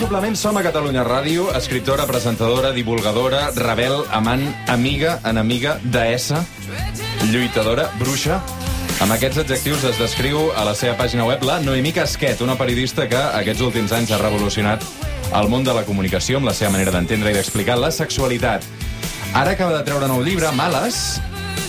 suplement som a Catalunya Ràdio, escriptora, presentadora, divulgadora, rebel, amant, amiga, enemiga, deessa, lluitadora, bruixa... Amb aquests adjectius es descriu a la seva pàgina web la Noemí Casquet, una periodista que aquests últims anys ha revolucionat el món de la comunicació amb la seva manera d'entendre i d'explicar la sexualitat. Ara acaba de treure nou llibre, Males,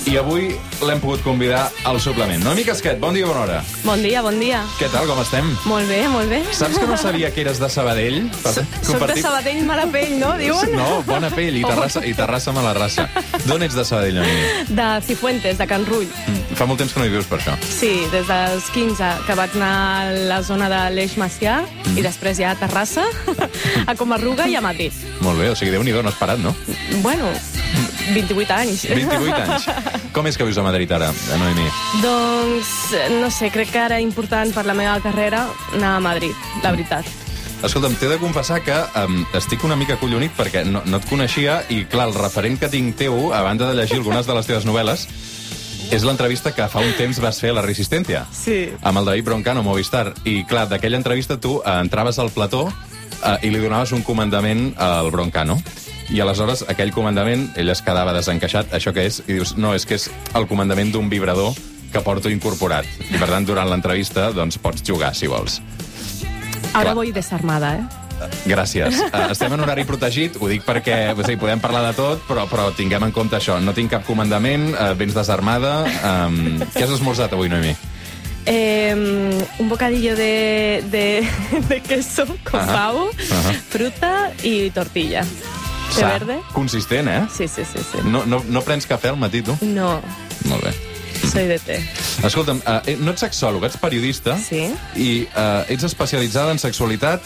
i avui l'hem pogut convidar al suplement. Noemí Casquet, bon dia, bona hora. Bon dia, bon dia. Què tal, com estem? Molt bé, molt bé. Saps que no sabia que eres de Sabadell? Per Soc de compartir- Sabadell, mala pell, no? Diuen? No, bona pell, i Terrassa, i Terrassa mala raça. D'on ets de Sabadell, Noemí? De Cifuentes, de Can Rull. Mm, Fa molt temps que no hi vius per això. Sí, des dels 15, que vaig anar a la zona de l'Eix Macià Mm. i després ja a Terrassa, a Comarruga i a Madrid. Molt bé, o sigui, déu-n'hi-do, no has parat, no? Bueno, 28 anys. 28 anys. Com és que vius a Madrid ara, Noemí? Doncs, no sé, crec que ara important per la meva carrera anar a Madrid, la veritat. Escolta'm, t'he de confessar que um, estic una mica collonit perquè no, no et coneixia i, clar, el referent que tinc teu, a banda de llegir algunes de les teves novel·les, és l'entrevista que fa un temps vas fer a la Resistència. Sí. Amb el David Broncano, Movistar. I, clar, d'aquella entrevista tu eh, entraves al plató eh, i li donaves un comandament al Broncano. I aleshores aquell comandament, ell es quedava desencaixat. Això que és? I dius, no, és que és el comandament d'un vibrador que porto incorporat. I, per tant, durant l'entrevista, doncs, pots jugar, si vols. Ara Clar. voy desarmada, eh? Gràcies. Uh, estem en horari protegit, ho dic perquè o sigui, podem parlar de tot, però, però tinguem en compte això. No tinc cap comandament, uh, vens desarmada. Um, què has esmorzat avui, Noemi? Eh, un bocadillo de, de, de queso con Ajá, pavo, ajá. fruta y tortilla. ¿Té verde? Consistent, eh? Sí, sí, sí, sí. No, no, no prens cafè al matí, tu? No, Molt bé. soy de té. Escolta'm, uh, no ets sexòloga, ets periodista Sí. i uh, ets especialitzada en sexualitat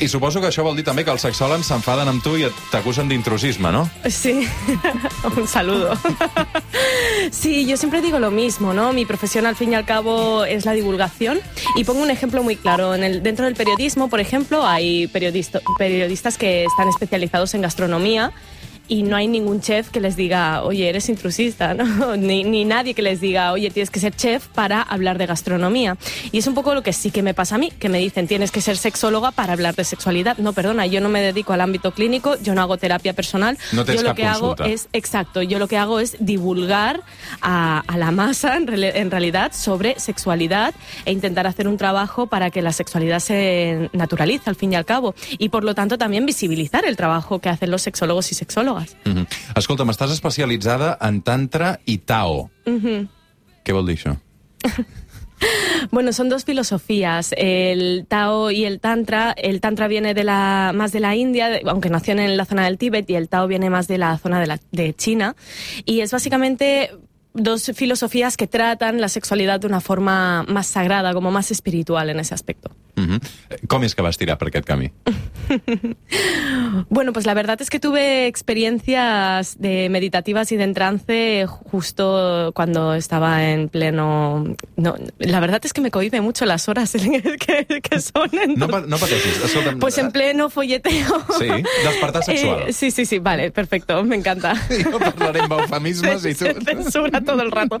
i suposo que això vol dir també que els sexòlegs s'enfaden amb tu i t'acusen d'intrusisme, no? Sí, un saludo. Sí, yo siempre digo lo mismo, ¿no? Mi profesión al fin y al cabo es la divulgación y pongo un ejemplo muy claro. En el, dentro del periodismo, por ejemplo, hay periodistas que están especializados en gastronomía y no hay ningún chef que les diga, oye, eres intrusista, ¿no? Ni, ni nadie que les diga, oye, tienes que ser chef para hablar de gastronomía. Y es un poco lo que sí que me pasa a mí, que me dicen, tienes que ser sexóloga para hablar de sexualidad. No, perdona, yo no me dedico al ámbito clínico, yo no hago terapia personal. No tens yo lo que hago es, exacto, yo lo que hago es divulgar a, a la masa, en, en realidad, sobre sexualidad e intentar hacer un trabajo para que la sexualidad se naturalice, al fin y al cabo. Y por lo tanto también visibilizar el trabajo que hacen los sexólogos y sexólogas. Mm -hmm. Escolta'm, estàs especialitzada en tantra i tao. Mm -hmm. Què vol dir això? Bueno, son dos filosofías, el Tao y el Tantra. El Tantra viene de la, más de la India, aunque nació en la zona del Tíbet, y el Tao viene más de la zona de, la, de China. Y es básicamente dos filosofías que tratan la sexualidad de una forma más sagrada, como más espiritual en ese aspecto. Mm -hmm. Com és que vas tirar per aquest camí? Bueno, pues la verdad es que tuve experiencias de meditativas y de trance justo cuando estaba en pleno... No, la verdad es que me cohibe mucho las horas que, que son. No, entonces- pa- no pateixis. Escolta'm, Pues en pleno folleteo. Sí, despertar sexual. Eh, sí, sí, sí, vale, perfecto, me encanta. Jo parlaré amb eufemismes i tu... Se censura todo el rato.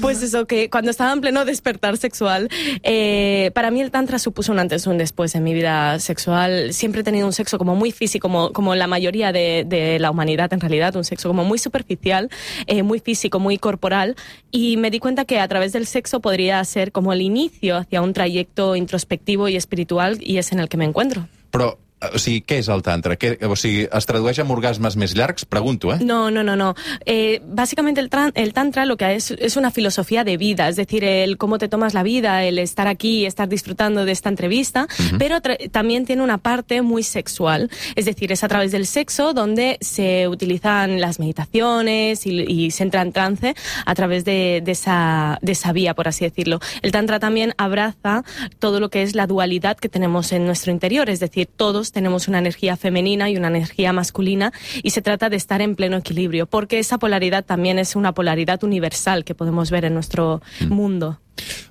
Pues eso, que cuando estaba en pleno despertar sexual, eh, para mí el tantra supuso un antes y un después en mi vida sexual. Siempre he tenido un sexo como muy físico, como, como la mayoría de, de la humanidad en realidad, un sexo como muy superficial, eh, muy físico, muy corporal. Y me di cuenta que a través del sexo podría ser como el inicio hacia un trayecto introspectivo y espiritual y es en el que me encuentro. Però, eh, o sigui, què és el tantra? Què, o sigui, es tradueix en orgasmes més llargs? Pregunto, eh? No, no, no, no. Eh, básicamente el, el tantra lo que es es una filosofía de vida, es decir, el cómo te tomas la vida, el estar aquí, estar disfrutando de esta entrevista, pero también tiene una parte muy sexual, es decir, es a través del sexo donde se utilizan las meditaciones y, y se entra en trance a través de, de esa, de esa vía, por así decirlo. El tantra también abraza todo lo que es la dualidad que tenemos en nuestro interior, es decir, todos tenemos una energía femenina y una energía masculina y se trata de estar en pleno equilibrio, porque esa polaridad también es una polaridad universal que podemos ver en nuestro mundo.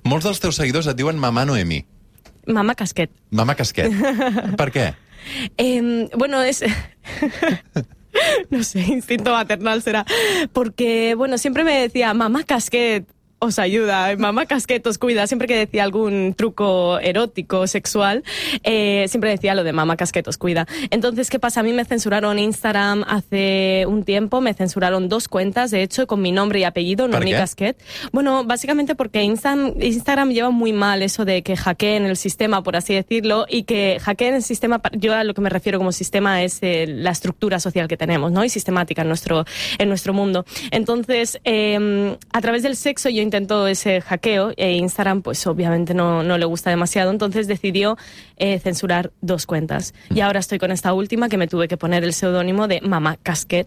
Molts dels teus seguidors et diuen Mamà Noemi. Mamá Casquet. Mama Casquet. per què? Eh, bueno, es... no sé, instinto maternal será. Porque, bueno, siempre me decía, mamá Casquet. Os ayuda, mamá casquet os cuida. Siempre que decía algún truco erótico, sexual, eh, siempre decía lo de mamá casquet os cuida. Entonces, ¿qué pasa? A mí me censuraron Instagram hace un tiempo, me censuraron dos cuentas, de hecho, con mi nombre y apellido, ¿Por Noemí qué? Casquet. Bueno, básicamente porque Instagram lleva muy mal eso de que hackeen el sistema, por así decirlo, y que hackeen el sistema, yo a lo que me refiero como sistema es eh, la estructura social que tenemos, ¿no? Y sistemática en nuestro, en nuestro mundo. Entonces, eh, a través del sexo yo intento ese hackeo e Instagram pues obviamente no, no le gusta demasiado, entonces decidió eh, censurar dos cuentas. Y ahora estoy con esta última que me tuve que poner el seudónimo de Mamá Casquet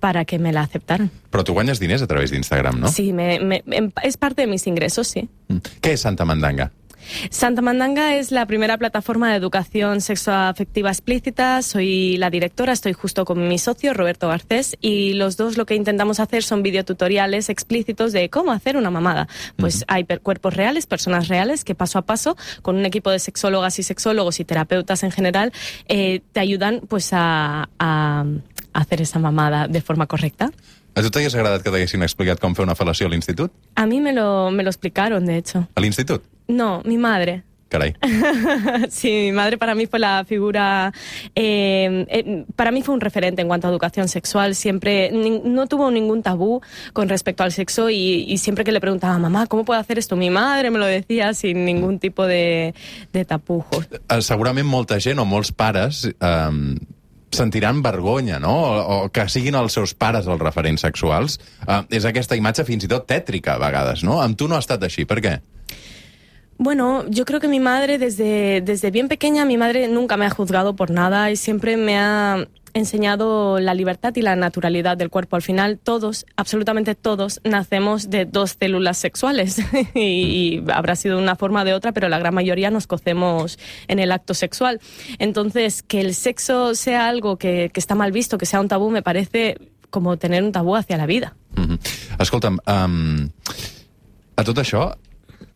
para que me la aceptaran. Però tu guanyes diners a través d'Instagram, no? Sí, me, me- em- es parte de mis ingresos, sí. Què és Santa Mandanga? Santa Mandanga es la primera plataforma de educación sexoafectiva explícita. Soy la directora, estoy justo con mi socio Roberto Garcés y los dos lo que intentamos hacer son videotutoriales explícitos de cómo hacer una mamada. Pues hay cuerpos reales, personas reales que paso a paso, con un equipo de sexólogas y sexólogos y terapeutas en general, eh, te ayudan pues a, a hacer esa mamada de forma correcta. A tu t'hagués agradat que t'haguessin explicat com fer una fel·lació a l'institut? A mí me lo, me lo explicaron, de hecho. A l'institut? No, mi madre. Carai. Sí, mi madre para mí fue la figura, eh, eh, para mí fue un referente en cuanto a educación sexual. Siempre ni- no tuvo ningún tabú con respecto al sexo y, y siempre que le preguntaba, mamá, ¿cómo puedo hacer esto? Mi madre me lo decía sin ningún tipo de, de tapujos. Eh, Segurament molta gent o molts pares eh, sentiran vergonya, no? O, o que siguin els seus pares els referents sexuals. Eh, és aquesta imatge fins i tot tètrica, a vegades, no? Amb tu no ha estat així. Per què? Bueno, yo creo que mi madre desde, desde bien pequeña, mi madre nunca me ha juzgado por nada y siempre me ha enseñado la libertad y la naturalidad del cuerpo. Al final, todos, absolutamente todos, nacemos de dos células sexuales y, habrá sido una forma de otra, pero la gran mayoría nos cocemos en el acto sexual. Entonces, que el sexo sea algo que, que está mal visto, que sea un tabú, me parece como tener un tabú hacia la vida. Mm -hmm. Escolta'm, um, a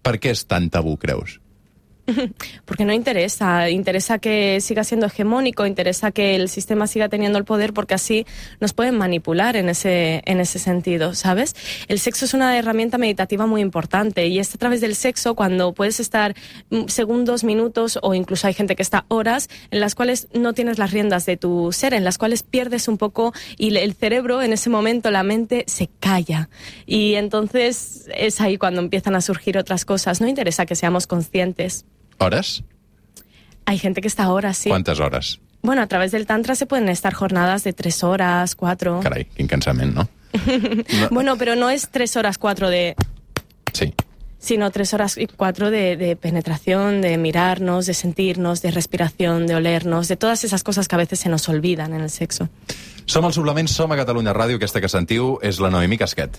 per què és tan tabú, creus? Porque no interesa, interesa que siga siendo hegemónico, interesa que el sistema siga teniendo el poder porque así nos pueden manipular en ese, en ese sentido, ¿sabes? El sexo es una herramienta meditativa muy importante y es a través del sexo cuando puedes estar mm, segundos, minutos o incluso hay gente que está horas en las cuales no tienes las riendas de tu ser, en las cuales pierdes un poco y el cerebro en ese momento, la mente se calla y entonces es ahí cuando empiezan a surgir otras cosas. No interesa que seamos conscientes. Hores? Hay gente que está horas, sí. Quantes hores? Bueno, a través del Tantra se pueden estar jornadas de tres horas, cuatro. Carai, quin cansament, no? no Bueno, pero no es tres horas, cuatro de... Sí. sino tres horas y cuatro de, de penetración, de mirarnos, de sentirnos, de respiración, de olernos, de todas esas cosas que a veces se nos olvidan en el sexo. Som al Suplement, som a Catalunya Ràdio. Aquesta que sentiu és la Noemí Casquet.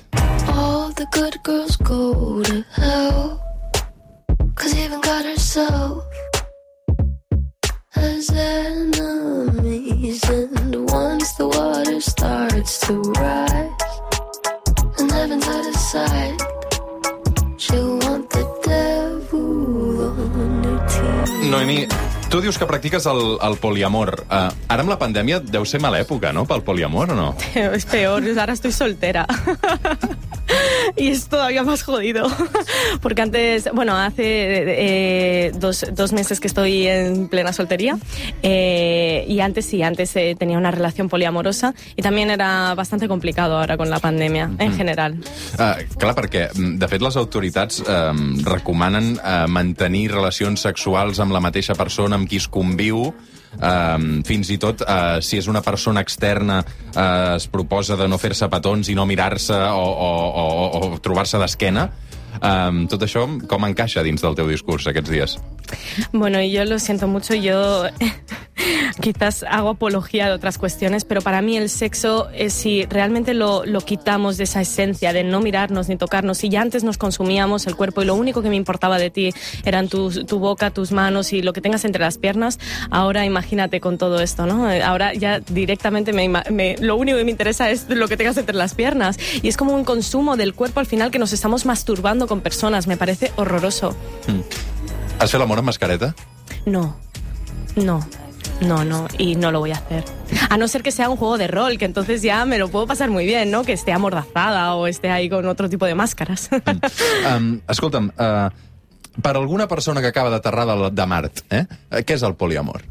All the good girls go to hell. Cause even God herself has enemies. And once the water starts to rise, and heaven's out of sight, she'll want the devil on her team. Noemí, tu dius que practiques el, el poliamor. Uh, ara amb la pandèmia deu ser mala època, no?, pel poliamor, o no? Es peor, ahora estoy soltera. y es todavía más jodido. Porque antes, bueno, hace eh, dos, dos meses que estoy en plena soltería. eh, y antes sí, antes eh, tenía una relación poliamorosa. Y también era bastante complicado ahora con la pandemia, en general. Uh, clar, perquè, mm, de fet, les autoritats um, recomanen uh, mantenir relacions sexuals amb la mateixa persona amb qui es conviu, Um, fins i tot uh, si és una persona externa uh, es proposa de no fer-se petons i no mirar-se o, o, o, o trobar-se d'esquena um, tot això com encaixa dins del teu discurs aquests dies? Bueno, yo lo siento mucho, yo quizás hago apología de otras cuestiones, pero para mí el sexo, es si realmente lo, lo quitamos de esa esencia de no mirarnos ni tocarnos, si ya antes nos consumíamos el cuerpo y lo único que me importaba de ti eran tu, tu boca, tus manos y lo que tengas entre las piernas, ahora imagínate con todo esto, ¿no? Ahora ya directamente me, me- lo único que me interesa es lo que tengas entre las piernas y es como un consumo del cuerpo al final que nos estamos masturbando con personas, me parece horroroso. Has fet l'amor amb mascareta? No, no. No, no, y no lo voy a hacer. A no ser que sea un juego de rol, que entonces ya me lo puedo pasar muy bien, ¿no? Que esté amordazada o esté ahí con otro tipo de máscaras. Um, escolta'm, uh, per alguna persona que acaba d'aterrar de, de Mart, eh? eh, què és el poliamor?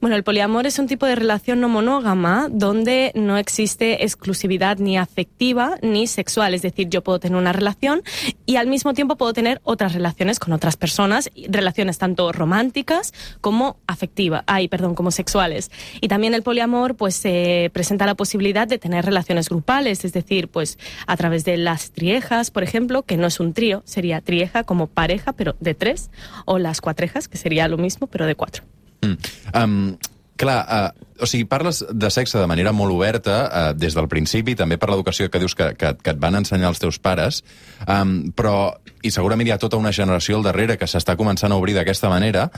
Bueno, el poliamor es un tipo de relación no monógama donde no existe exclusividad ni afectiva ni sexual. Es decir, yo puedo tener una relación y al mismo tiempo puedo tener otras relaciones con otras personas, relaciones tanto románticas como afectivas, ay, perdón, como sexuales. Y también el poliamor pues se presenta la posibilidad de tener relaciones grupales, es decir, pues a través de las triejas, por ejemplo, que no es un trío, sería trieja como pareja, pero de tres, o las cuatrejas, que sería lo mismo, pero de cuatro. Mm. Um, clar, uh, o sigui, parles de sexe de manera molt oberta uh, des del principi, també per l'educació que dius que, que, que et van ensenyar els teus pares, um, però, i segurament hi ha tota una generació al darrere que s'està començant a obrir d'aquesta manera,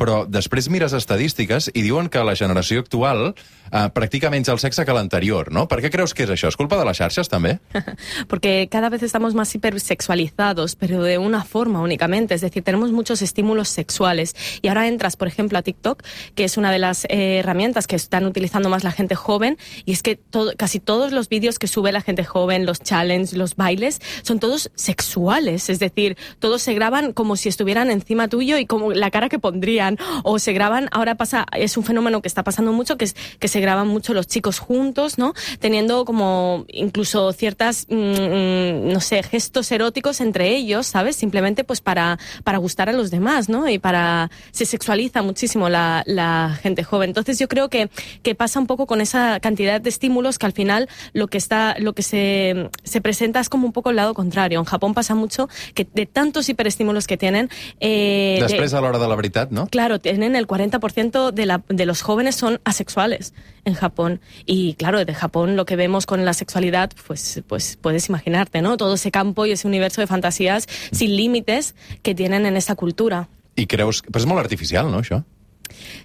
però després mires estadístiques i diuen que la generació actual eh, practica menys el sexe que l'anterior, ¿no? Per què creus que és això? És culpa de les xarxes, també? Porque cada vez estamos más hipersexualizados, pero de una forma únicamente. Es decir, tenemos muchos estímulos sexuales. Y ahora entras, por ejemplo, a TikTok, que es una de las eh, herramientas que están utilizando más la gente joven, y es que todo, casi todos los vídeos que sube la gente joven, los challenges, los bailes, son todos sexuales. Es decir, todos se graban como si estuvieran encima tuyo y como la cara que pondrían. O se graban, ahora pasa, es un fenómeno que está pasando mucho, que es que se graban mucho los chicos juntos, ¿no? Teniendo como incluso ciertas, mm, no sé, gestos eróticos entre ellos, ¿sabes? Simplemente pues para, para gustar a los demás, ¿no? Y para, se sexualiza muchísimo la, la gente joven. Entonces yo creo que, que pasa un poco con esa cantidad de estímulos que al final lo que está, lo que se, se presenta es como un poco el lado contrario. En Japón pasa mucho que de tantos hiperestímulos que tienen... Eh, de- Després, a l'hora de la veritat, no? Claro, tienen el 40% de, la, de los jóvenes son asexuales en Japón. Y claro, de Japón lo que vemos con la sexualidad, pues, pues puedes imaginarte, ¿no? Todo ese campo y ese universo de fantasías sin límites que tienen en esa cultura. I creus... Però és molt artificial, no, això?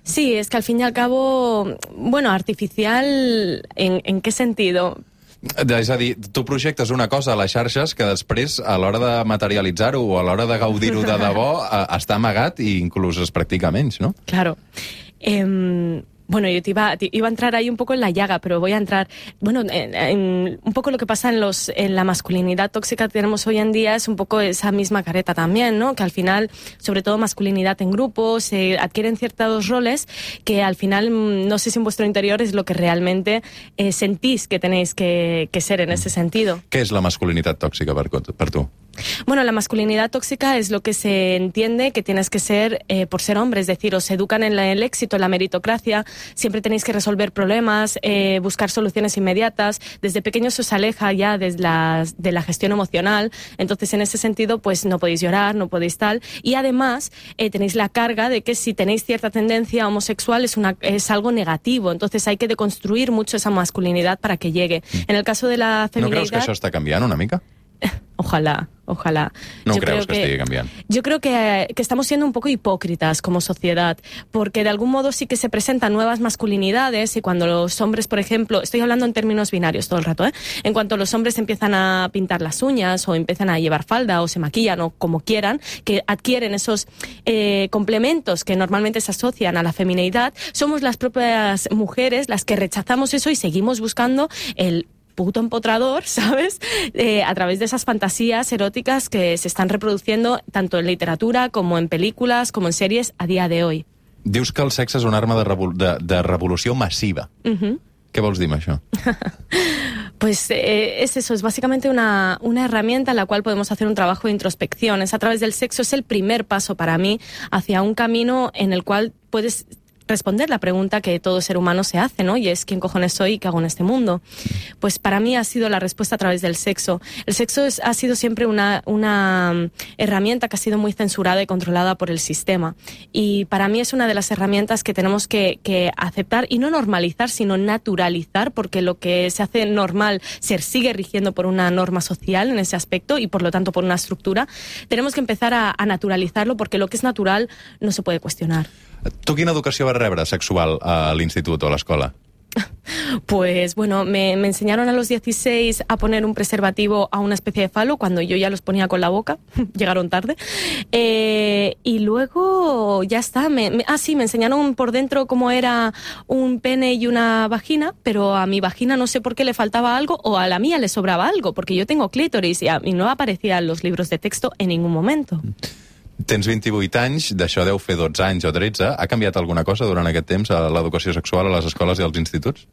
Sí, es que al fin y al cabo, bueno, artificial, ¿en, en qué sentido? És a dir, tu projectes una cosa a les xarxes que després, a l'hora de materialitzar-ho o a l'hora de gaudir-ho de debò, eh, està amagat i inclús es practica menys, no? Claro. Em, bueno, yo te iba, a entrar ahí un poco en la llaga, pero voy a entrar, bueno, en, en un poco lo que pasa en, los, la masculinidad tóxica que tenemos hoy en día es un poco esa misma careta también, ¿no? Que al final, sobre todo masculinidad en grupos, se adquieren ciertos roles que al final, mm, no sé si en vuestro interior es lo que realmente eh, sentís que tenéis que, ser en ese sentido. Què és la per, co- per tu? Bueno, la masculinidad tóxica es lo que se entiende que tienes que ser eh, por ser hombre, es decir, os educan en la- el éxito, en la meritocracia, siempre tenéis que resolver problemas, eh, buscar soluciones inmediatas, desde pequeños os aleja ya desde la, de la gestión emocional, entonces en ese sentido pues no podéis llorar, no podéis tal, y además eh, tenéis la carga de que si tenéis cierta tendencia homosexual es, una, es algo negativo, entonces hay que deconstruir mucho esa masculinidad para que llegue. En el caso de la No feminidad... creus que això està canviant una mica? Ojalá, ojalá. No Yo creo que, estigui canviant? Yo creo que, que estamos siendo un poco hipócritas como sociedad, porque de algún modo sí que se presentan nuevas masculinidades y cuando los hombres, por ejemplo, estoy hablando en términos binarios todo el rato, ¿eh? en cuanto los hombres empiezan a pintar las uñas o empiezan a llevar falda o se maquillan o como quieran, que adquieren esos eh, complementos que normalmente se asocian a la femineidad, somos las propias mujeres las que rechazamos eso y seguimos buscando el puto empotrador, ¿sabes? Eh, a través de esas fantasías eróticas que se están reproduciendo tanto en literatura como en películas, como en series a día de hoy. Dius que el sexe és una arma de, revol de, de revolució massiva. Ujú. Què vols dir amb això? Pues eh, es eso, es básicamente una, una herramienta en la cual podemos hacer un trabajo de introspección. Es a través del sexo, es el primer paso para mí hacia un camino en el cual puedes responder la pregunta que todo ser humano se hace, ¿no? Y es ¿quién cojones soy y qué hago en este mundo? Pues para mí ha sido la respuesta a través del sexo. El sexo ha sido siempre una, una mm, herramienta que ha sido muy censurada y controlada por el sistema. Y para mí es una de las herramientas que tenemos que, que aceptar y no normalizar, sino naturalizar, porque lo que se hace normal se sigue rigiendo por una norma social en ese aspecto y por lo tanto por una estructura. Tenemos que empezar a naturalizarlo porque lo que es natural no se puede cuestionar. Tu quina educació vas rebre sexual a l'institut o a l'escola? Pues bueno, me, me enseñaron a los 16 a poner un preservativo a una especie de falo cuando yo ya los ponía con la boca, llegaron tarde. Eh, y luego ya está, me, me- ah sí, me enseñaron por dentro cómo era un pene y una vagina, pero a mi vagina no sé por qué le faltaba algo o a la mía le sobraba algo, porque yo tengo clítoris y, a, y no aparecía en los libros de texto en ningún momento. Tens 28 anys, d'això deu fer 12 anys o 13. Ha canviat alguna cosa durant aquest temps a l'educació sexual a les escoles i als instituts?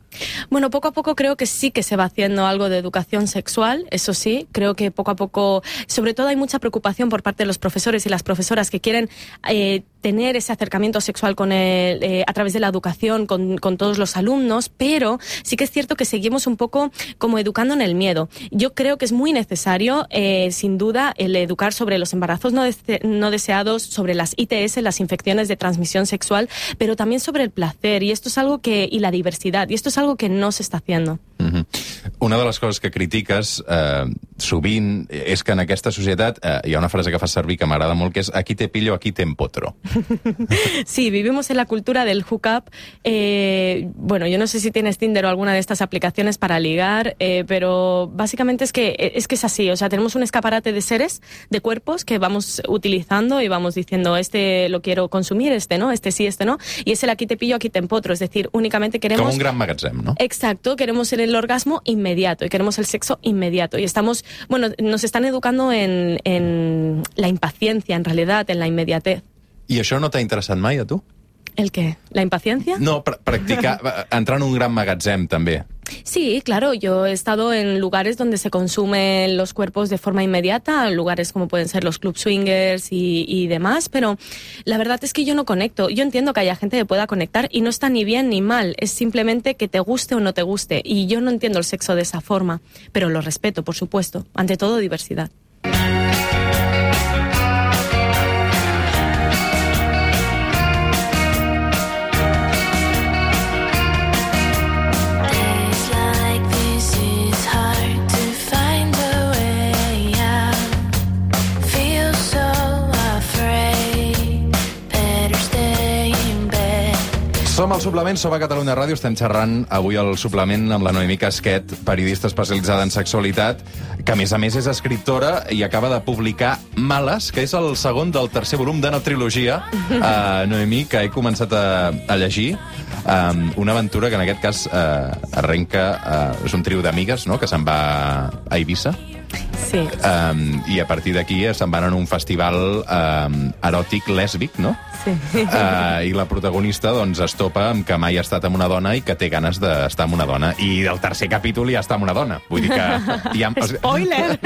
Bueno, poco a poco creo que sí que se va haciendo algo de educación sexual, eso sí, creo que poco a poco, sobre todo hay mucha preocupación por parte de los profesores y las profesoras que quieren eh, tener ese acercamiento sexual con el, eh, a través de la educación con, con todos los alumnos, pero sí que es cierto que seguimos un poco como educando en el miedo. Yo creo que es muy necesario, eh, sin duda, el educar sobre los embarazos no, dese- no deseados, sobre las ITS, las infecciones de transmisión sexual, pero también sobre el placer y esto es algo que y la diversidad y esto es algo que no se está haciendo. Una de les coses que critiques eh, sovint és que en aquesta societat eh, hi ha una frase que fa servir que m'agrada molt, que és aquí te pillo, aquí te empotro. Sí, vivimos en la cultura del hookup. Eh, bueno, yo no sé si tienes Tinder o alguna de estas aplicaciones para ligar, eh, pero básicamente es que es que es así. O sea, tenemos un escaparate de seres, de cuerpos que vamos utilizando y vamos diciendo este lo quiero consumir, este no, este sí, este no, y es el aquí te pillo, aquí te empotro. Es decir, únicamente queremos Com un gran magatzem, no? Exacto, queremos el orgasmo inmediato y queremos el sexo inmediato. Y estamos, bueno, nos están educando en, en la impaciencia, en realidad, en la inmediatez. I això no t'ha interessat mai, a tu? ¿El qué? ¿La impaciencia? No, pr practicar, entrar en un gran magatzem, també. Sí, claro, yo he estado en lugares donde se consumen los cuerpos de forma inmediata, lugares como pueden ser los club swingers y, y demás, pero la verdad es que yo no conecto. Yo entiendo que haya gente que pueda conectar y no está ni bien ni mal, es simplemente que te guste o no te guste. Y yo no entiendo el sexo de esa forma, pero lo respeto, por supuesto. Ante todo, diversidad. Som al suplement, som a Catalunya Ràdio, estem xerrant avui al suplement amb la Noemí Casquet, periodista especialitzada en sexualitat, que a més a més és escriptora i acaba de publicar Males, que és el segon del tercer volum de la trilogia, uh, Noemí, que he començat a, a llegir. Um, una aventura que en aquest cas uh, arrenca... Uh, és un trio d'amigues, no?, que se'n va a Eivissa. Sí. Um, I a partir d'aquí se'n van en un festival um, eròtic lèsbic, no? Sí. Uh, I la protagonista doncs, es topa amb que mai ha estat amb una dona i que té ganes d'estar amb una dona. I del tercer capítol ja està amb una dona. Vull dir que... Ja, Spoiler!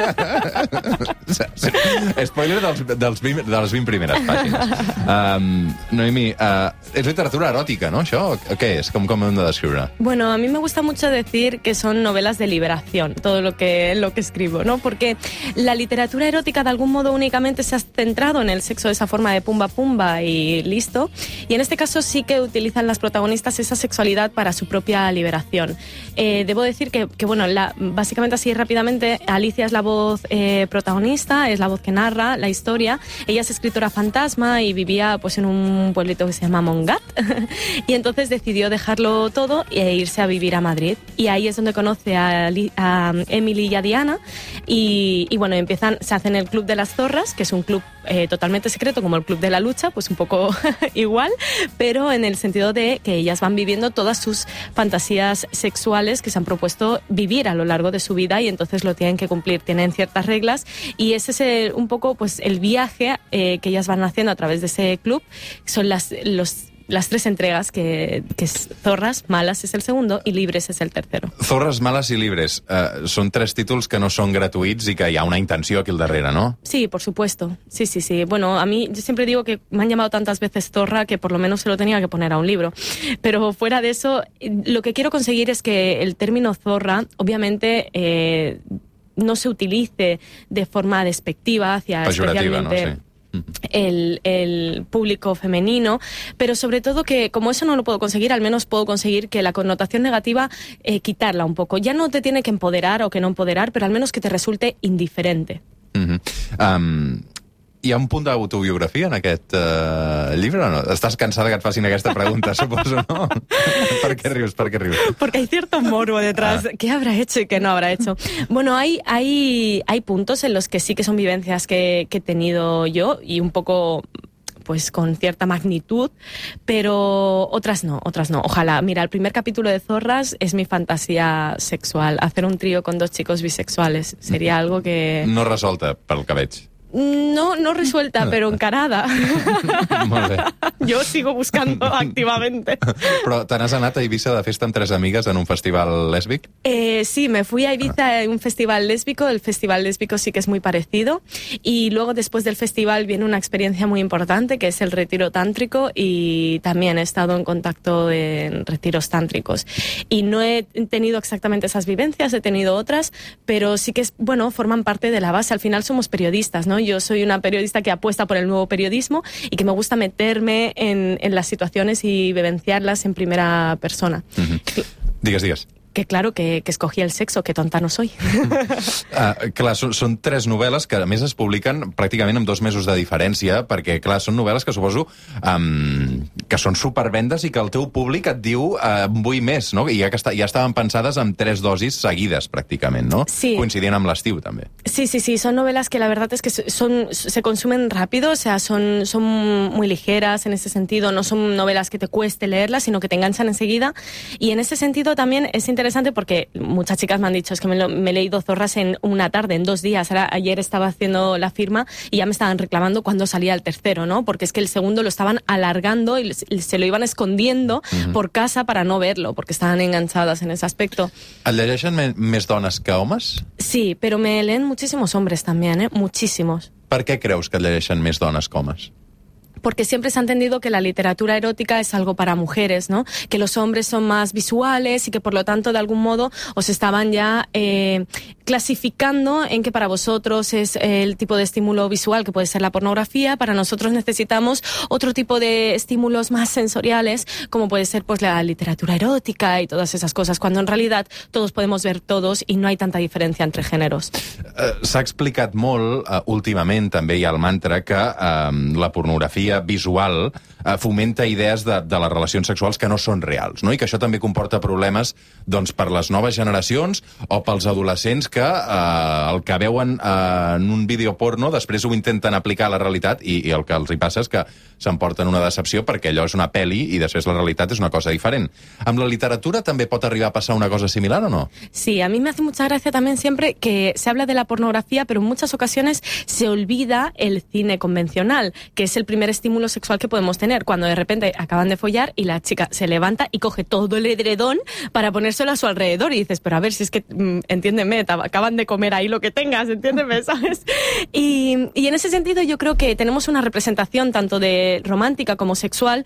Spoiler dels, dels 20, de les 20 primeres pàgines. Um, Noemi, uh, és literatura eròtica, no, això? O Què és? Com, com hem de descriure? Bueno, a mí me gusta mucho decir que son novelas de liberación, todo lo que, lo que escribo, ¿no? Porque la literatura erótica de algún modo únicamente se ha centrado en el sexo de esa forma de pumba pumba y listo. Y en este caso sí que utilizan las protagonistas esa sexualidad para su propia liberación. Eh, debo decir que, que, bueno, la, básicamente así rápidamente, Alicia es la voz eh, protagonista, es la voz que narra la historia. Ella es escritora fantasma y vivía pues en un pueblito que se llama Mongat. y entonces decidió dejarlo todo e irse a vivir a Madrid. Y ahí es donde conoce a, a Emily y a Diana. Y, y bueno, empiezan, se hacen el Club de las Zorras, que es un club eh, totalmente secreto, como el Club de la Lucha, pues un poco igual, pero en el sentido de que ellas van viviendo todas sus fantasías sexuales que se han propuesto vivir a lo largo de su vida y entonces lo tienen que cumplir. Tienen ciertas reglas y ese es el- un poco pues el viaje eh, que ellas van haciendo a través de ese club. Son las, los, las tres entregas que, que es Zorras, Malas es el segundo y Libres es el tercero. Zorres males i libres. Uh, són tres títols que no són gratuïts i que hi ha una intenció aquí al darrere, no? Sí, por supuesto. Sí, sí, sí. Bueno, a mí yo siempre digo que me han llamado tantas veces zorra que por lo menos se lo tenía que poner a un libro. Pero fuera de eso, eh, lo que quiero conseguir es que el término zorra, obviamente, eh, no se utilice de forma despectiva hacia Pejorativa, no? especialmente Sí. El, público femenino, pero sobre todo que como eso no lo puedo conseguir, al menos puedo conseguir que la connotación negativa eh, quitarla un poco. Ya no te tiene que empoderar o que no empoderar, pero al menos que te resulte indiferente. Hi ha un punt d'autobiografia en aquest uh, llibre o no? Estàs cansada que et facin aquesta pregunta, suposo, no? per què rius, per què rius? Porque hay cierto morbo detrás. ¿Qué habrá hecho y qué no habrá hecho? Bueno, hay, hay, hay puntos en los que sí que son vivencias que, que he tenido yo y un poco pues con cierta magnitud, pero otras no, otras no. Ojalá. Mira, el primer capítulo de Zorras es mi fantasía sexual. Hacer un trío con dos chicos bisexuales sería algo que... No resolta, pel que veig. No, no resuelta, pero encarada. Molt bé. Yo sigo buscando activamente. Però te n'has anat a Eivissa de festa amb tres amigues en un festival lèsbic? Eh, sí, me fui a Ibiza en un festival lésbico. El festival lésbico sí que es muy parecido. Y luego, después del festival, viene una experiencia muy importante que es el retiro tántrico. Y también he estado en contacto en retiros tántricos. Y no he tenido exactamente esas vivencias, he tenido otras, pero sí que, es, bueno, forman parte de la base. Al final somos periodistas, ¿no? Yo soy una periodista que apuesta por el nuevo periodismo y que me gusta meterme en, las situaciones y vivenciarlas en primera persona. Digues, digues. Que claro que, que escogí el sexo, que tonta no soy. Ah, clar, són, són tres novel·les que, a més, es publiquen pràcticament amb dos mesos de diferència, perquè, clar, són novel·les que suposo um, que són supervendes i que el teu públic et diu uh, vull més, no? I ja, que està, ja estaven pensades amb tres dosis seguides, pràcticament, no? Sí. Coincidint amb l'estiu, també. Sí, sí, sí, son novelas que la verdad es que son, se consumen rápido, o sea, son, son muy ligeras en ese sentido, no son novelas que te cueste leerlas, sino que te enganchan enseguida. Y en ese sentido también es interesante porque muchas chicas me han dicho, es que me, lo- me he leído Zorras en una tarde, en dos días. Ahora, ayer estaba haciendo la firma y ya me estaban reclamando cuando salía el tercero, ¿no? Porque es que el segundo lo estaban alargando y se lo iban escondiendo por casa para no verlo, porque estaban enganchadas en ese aspecto. Et llegeixen més dones que homes? Sí, pero me leen muchísimos hombres también, ¿eh? Muchísimos. Per què creus que et llegeixen més dones que homes? Porque siempre se ha entendido que la literatura erótica es algo para mujeres, ¿no? Que los hombres son más visuales y que por lo tanto de algún modo os estaban ya eh, clasificando en que para vosotros es el tipo de estímulo visual que puede ser la pornografía, para nosotros necesitamos otro tipo de estímulos más sensoriales como puede ser pues la literatura erótica y todas esas cosas, cuando en realidad todos podemos ver todos y no hay tanta diferencia entre géneros. Eh, S'ha explicat molt, uh, últimament també hi ha el mantra, que uh, la pornografia visual uh, fomenta idees de, de les relacions sexuals que no són reals, no? i que això també comporta problemes doncs, per les noves generacions o pels adolescents que uh, el que veuen uh, en un vídeo porno després ho intenten aplicar a la realitat i, i el que els hi passa és que s'emporten una decepció perquè allò és una peli i després la realitat és una cosa diferent. Amb la literatura també pot arribar a passar una cosa similar o no? Sí, a mí me hace mucha gracia también siempre que se habla de la pornografía, pero en muchas ocasiones se olvida el cine convencional, que es el primer estímulo sexual que podemos tener, cuando de repente acaban de follar y la chica se levanta y coge todo el edredón para ponérselo a su alrededor y dices, pero a ver, si es que, mm, entiéndeme, acaban de comer ahí lo que tengas, entiéndeme, ¿sabes? Y, y en ese sentido yo creo que tenemos una representación tanto de romántica como sexual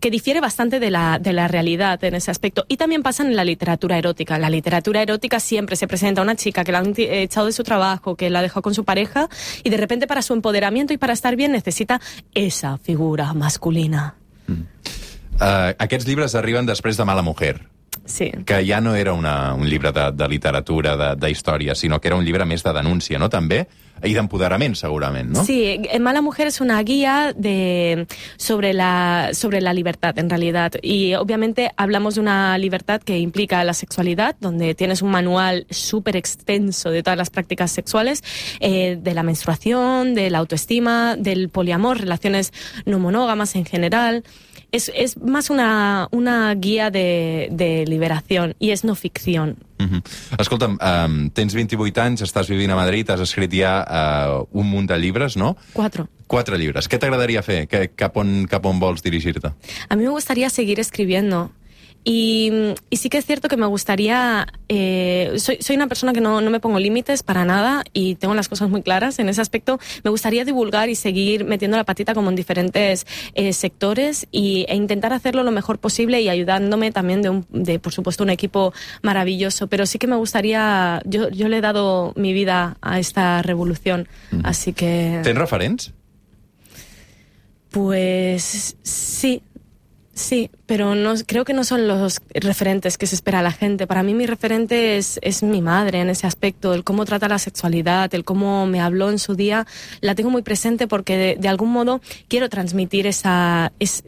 que difiere bastante de la, de la realidad en ese aspecto. Y también pasa en la literatura erótica. La literatura erótica siempre se presenta a una chica que la han echado de su trabajo, que la dejó con su pareja y de repente para su empoderamiento y para estar bien necesita esa figura masculina. Uh, aquests llibres arriben després de Mala Mujer, Sí. que ja no era una, un llibre de, de literatura, de, de història, sinó que era un llibre més de denúncia, no?, també? I d'empoderament, segurament, no? Sí, eh, Mala Mujer es una guía de, sobre, la, sobre la libertad, en realidad. Y obviamente hablamos de una libertad que implica la sexualidad, donde tienes un manual súper extenso de todas las prácticas sexuales, eh, de la menstruación, de la autoestima, del poliamor, relaciones no monógamas en general. Es, es más una, una guía de, de liberación y es no ficción. -huh. Escolta'm, um, tens 28 anys, estàs vivint a Madrid, has escrit ja uh, un munt de llibres, no? Cuatro. Quatre llibres. Què t'agradaria fer? Que, cap, on, cap on vols dirigir-te? A mí me gustaría seguir escribiendo. Y, y sí que es cierto que me gustaría, eh, soy, soy una persona que no, no me pongo límites para nada y tengo las cosas muy claras en ese aspecto. Me gustaría divulgar y seguir metiendo la patita como en diferentes eh, sectores y, e intentar hacerlo lo mejor posible y ayudándome también de, un, de, por supuesto, un equipo maravilloso. Pero sí que me gustaría, yo, yo le he dado mi vida a esta revolución, así que... Tens referents? Pues sí. Sí, pero no, creo que no son los referentes que se espera la gente. Para mí mi referente es, es mi madre en ese aspecto, el cómo trata la sexualidad, el cómo me habló en su día. La tengo muy presente porque de, algún modo quiero transmitir esa, es,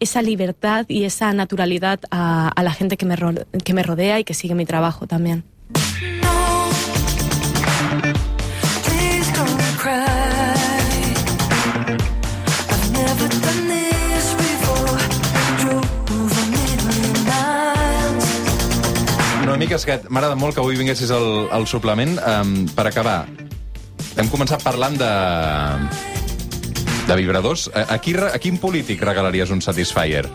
esa libertad y esa naturalidad a, a la gente que me, que me rodea y que sigue mi trabajo también. Noemí Casquet, m'agrada molt que avui vinguessis al, al suplement. Um, per acabar, hem començat parlant de de vibradors. A, a, qui, a quin polític regalaries un Satisfyer?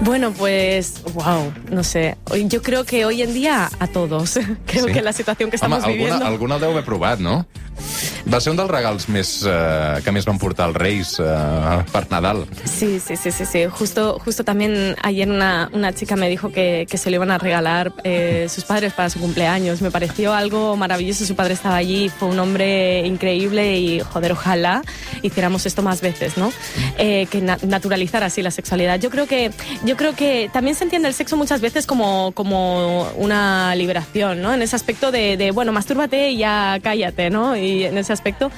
Bueno, pues, wow, no sé. Yo creo que hoy en día a todos. Creo Sí? que la situación que estamos Home, viviendo. alguna, alguna el deu haver provat, no? Va ser un dels regals més, eh, que més van portar els Reis eh, per Nadal. Sí, sí, sí, sí, sí. Justo, justo también ayer una, una chica me dijo que, que se le iban a regalar eh, sus padres para su cumpleaños. Me pareció algo maravilloso. Su padre estaba allí, fue un hombre increíble y, joder, ojalá hiciéramos esto más veces, ¿no? Eh, que na- naturalizar así la sexualidad. Yo creo que, yo creo que también se entiende el sexo muchas veces como, como una liberación, ¿no? En ese aspecto de, de, bueno, mastúrbate y ya cállate, ¿no? Y en ese aspecto.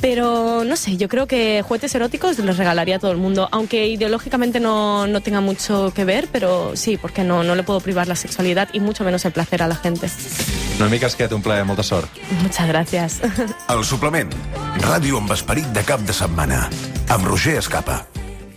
Pero, no sé, yo creo que juguetes eróticos los regalaría a todo el mundo, aunque ideológicamente no, no tenga mucho que ver, pero sí, porque no, no le puedo privar la sexualidad y mucho menos el placer a la gente. Noemí Casquet, un plaer, molta sort. Muchas gracias. El suplement. Ràdio amb esperit de cap de setmana. Amb Roger Escapa.